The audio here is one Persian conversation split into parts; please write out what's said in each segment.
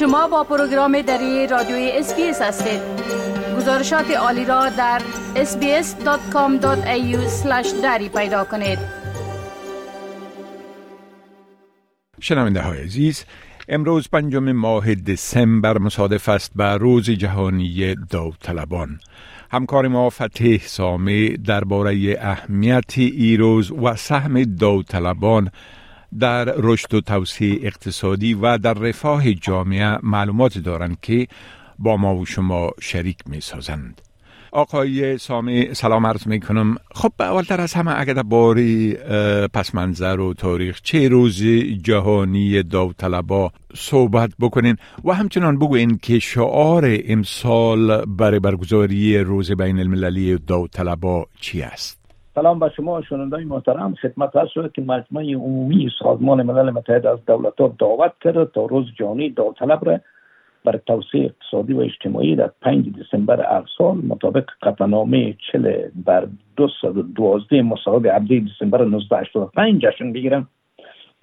شما با پروگرام دری رادیوی SBS هستید. گزارشات عالی را در sbs.com.au/dari پیدا کنید. شنونده های عزیز امروز پنجم ماه دسامبر مصادف است به روز جهانی داوطلبان. همکار ما فتح سامه درباره اهمیت ای روز و سهم داوطلبان در رشد و توسعه اقتصادی و در رفاه جامعه معلومات دارند که با ما و شما شریک می سازند. آقای سامی سلام عرض می کنم خب اولتر از همه اگر باری پس منظر و تاریخ چه روز جهانی داوطلبا صحبت بکنین و همچنان بگوین که شعار امسال برای برگزاری روز بین المللی داوطلبا چی است سلام به شما شنوندای محترم. خدمت هست شد که مجمع عمومی سازمان ملل متحد از دولت دعوت کرده تا روز جهانی داوطلب را بر توسعه اقتصادی و اجتماعی در 5 دسامبر هر سال مطابق قطعنامه چل بر 212 مصاحب عبدی دسامبر 1985 جشن بگیرم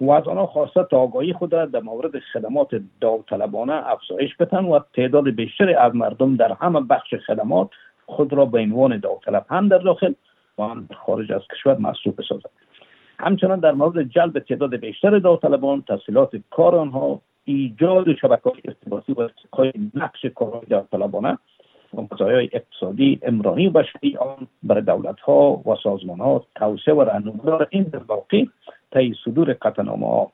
و از آنها خواسته تا آگاهی خود در مورد خدمات داوطلبانه افزایش بتن و تعداد بیشتری از مردم در همه بخش خدمات خود را به عنوان داوطلب هم در داخل هم خارج از کشور محسوب بسازد. همچنان در مورد جلب تعداد بیشتر داوطلبان تسهیلات کار آنها ایجاد شبکه های ارتباطی و ارتقای نقش کارهای داوطلبانه و مزایای اقتصادی امرانی و بشری آن برای دولت ها و سازمان ها توسعه و رهنمودار این واقع طی صدور قطعنامه ها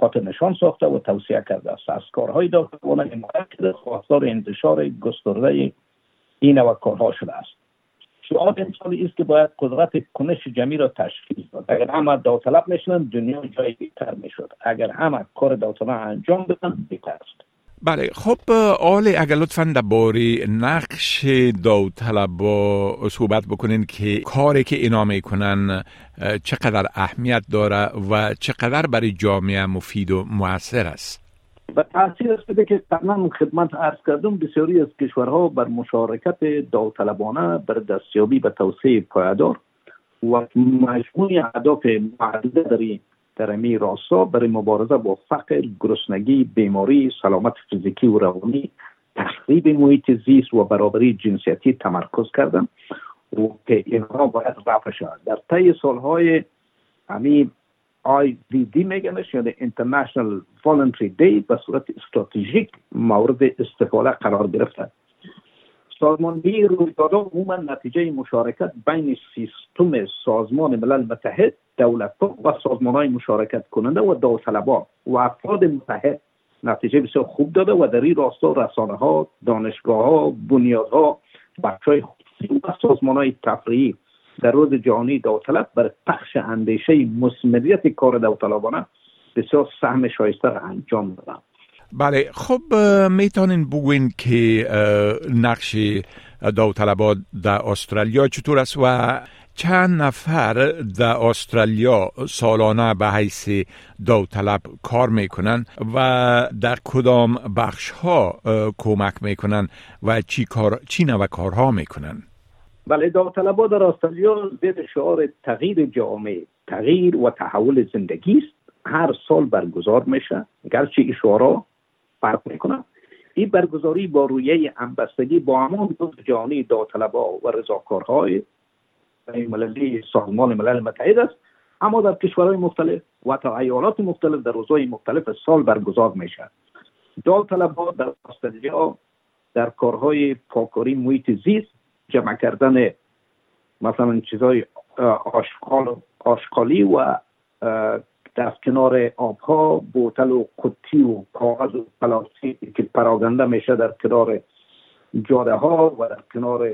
خاطر نشان ساخته و توصیه کرده است. از کارهای داوطلبانه حمایت کرده خواستار انتشار گسترده این و کارها شده است. سوال انسانی است که باید قدرت کنش جمعی را تشکیل داد. اگر همه داوطلب می‌شدن دنیا جای بهتر می‌شد. اگر همه کار داوطلب انجام بدن بهتر است. بله خب آل اگر لطفا درباره نقش داوطلبا صحبت بکنین که کاری که اینا می‌کنن چقدر اهمیت داره و چقدر برای جامعه مفید و موثر است. و تاثیر است که قبلا خدمت عرض کردم بسیاری از کشورها بر مشارکت داوطلبانه بر دستیابی به توسعه پایدار و مجموع اهداف معدوده در در امی راستا برای مبارزه با فقر، گرسنگی، بیماری، سلامت فیزیکی و روانی، تخریب محیط زیست و برابری جنسیتی تمرکز کردن و که اینها باید رفع شود در طی سالهای IVD میگنش یعنی International Voluntary Day به صورت استراتژیک مورد استفاده قرار گرفته سازماندهی رویدادها عموما نتیجه مشارکت بین سیستم سازمان ملل متحد دولت و سازمان های مشارکت کننده و داوطلبان و افراد متحد نتیجه بسیار خوب داده و در این راستا رسانه ها دانشگاه ها بنیادها بخش های خصوصی و سازمان های تفریحی در روز جهانی داوطلب بر پخش اندیشه مسمریت کار داوطلبانه بسیار سهم شایسته را انجام دادن بله خب می‌تونین بگوین که نقش داوطلبات در استرالیا چطور است و چند نفر در استرالیا سالانه به حیث داوطلب کار می‌کنن و در کدام بخش ها کمک می‌کنن و چی کار چی نوع کارها می‌کنن؟ بله داوطلبا در استرالیا زیر شعار تغییر جامعه تغییر و تحول زندگی است. هر سال برگزار میشه. گرچه این شعارا فرق می‌کنه. این برگزاری با رویه همبستگی با همان روز جهانی داوطلبا و رضاکارهای مللی سازمان ملل متحد است. اما در کشورهای مختلف و تا ایالات مختلف در روزهای مختلف سال برگزار میشه. داوطلبا در استرالیا در کارهای پاکاری محیط زیست جمع کردن مثلا چیزای آشغال آشغالی و دست کنار آبها بوتل و قطی و کاغذ و پلاستیک که پراگنده میشه در کنار جاده ها و در کنار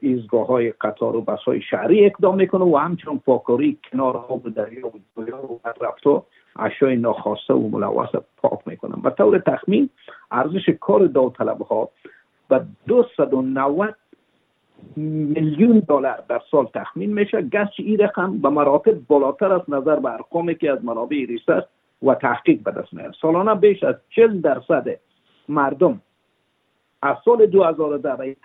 ایزگاه های قطار و بس های شهری اقدام می‌کنه و همچنان پاکاری کنار آب دریا و جویا و رفتا اشیای ناخواسته و ملوث پاک می‌کنن به طور تخمین ارزش کار داوطلب ها به 290 میلیون دلار در سال تخمین میشه. گرچه این رقم به مراتب بالاتر از نظر به ارقامی که از منابع ریسرچ و تحقیق به دست میاد سالانه بیش از 40 درصد مردم از سال 2010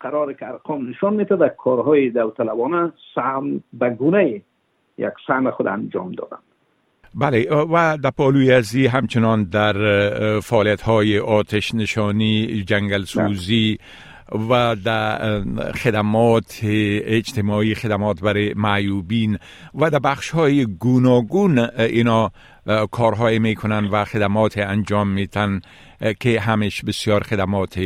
قرار که ارقام نشان میده در کارهای داوطلبانه سهم به گونه یک سهم خود انجام دادن بله و در پالوی ازی همچنان در فعالیت های آتش نشانی جنگل سوزی و در خدمات اجتماعی خدمات برای معیوبین و در بخش های گوناگون اینا کارهای می‌کنن و خدمات انجام میتن که همش بسیار خدمات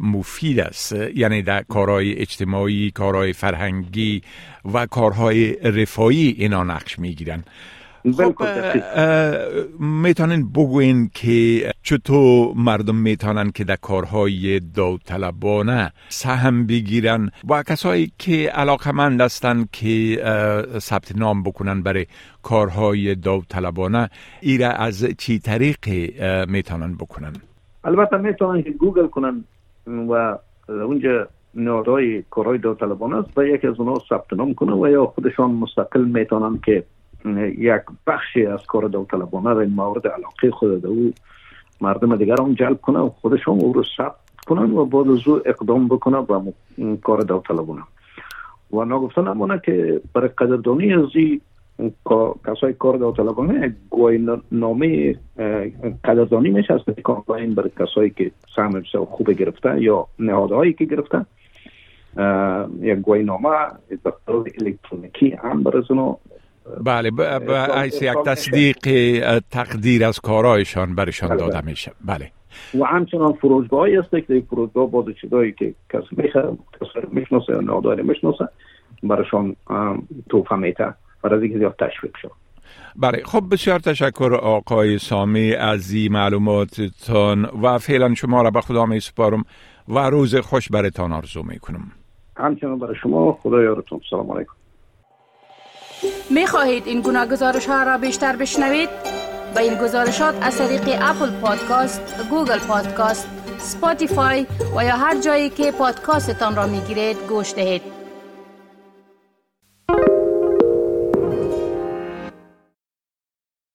مفید است. یعنی در کارهای اجتماعی کارهای فرهنگی و کارهای رفایی اینا نقش می‌گیرن. خب می‌تونین بگوین که چطور مردم می‌تونن که در کارهای داوطلبانه سهم بگیرن و کسایی که علاقمند هستن که ثبت نام بکنن برای کارهای داوطلبانه ایره از چی طریق می‌تونن بکنن؟ البته می‌تونن که گوگل کنن و اونجا نهادهای کارهای داوطلبانه است و یکی از اونها ثبت نام کنن و یا خودشان مستقل می‌تونن که یک بخشی از کار داوطلبانه در مورد علاقه خود او مردم دیگر هم جلب کنه و خودشان او رو ثبت کنن و بعد از او اقدام بکنه به کار داوطلبانه و نگفته نمونه که برای قدردانی از این کسای کار داوطلبانه گوی نامه قدردانی میشه از کامپاین برای کسایی که سهم خوب گرفته یا نهادهایی که گرفته. یک گوی نامه الکترونیکی هم برای بله به یک تصدیق تقدیر از کارهایشان برشان بله، داده بله. میشه. بله. و همچنان فروشگاه هست که فروشگاه باز چیزایی که کسی می‌خواد می‌شناسه یا ناداری می‌شناسه برشان توفه میته برای اینکه زیاد تشویق شد بله. خب بسیار تشکر آقای سامی از این معلوماتتان و فعلا شما را به خدا می سپارم و روز خوش برتان آرزو می کنم همچنان برای شما خدا یارتون. سلام علیکم. می خواهید این گونه گزارش ها را بیشتر بشنوید؟ به این گزارشات از طریق Apple Podcast، Google Podcast، Spotify و یا هر جایی که پادکاستتان را می گیرید گوش دهید.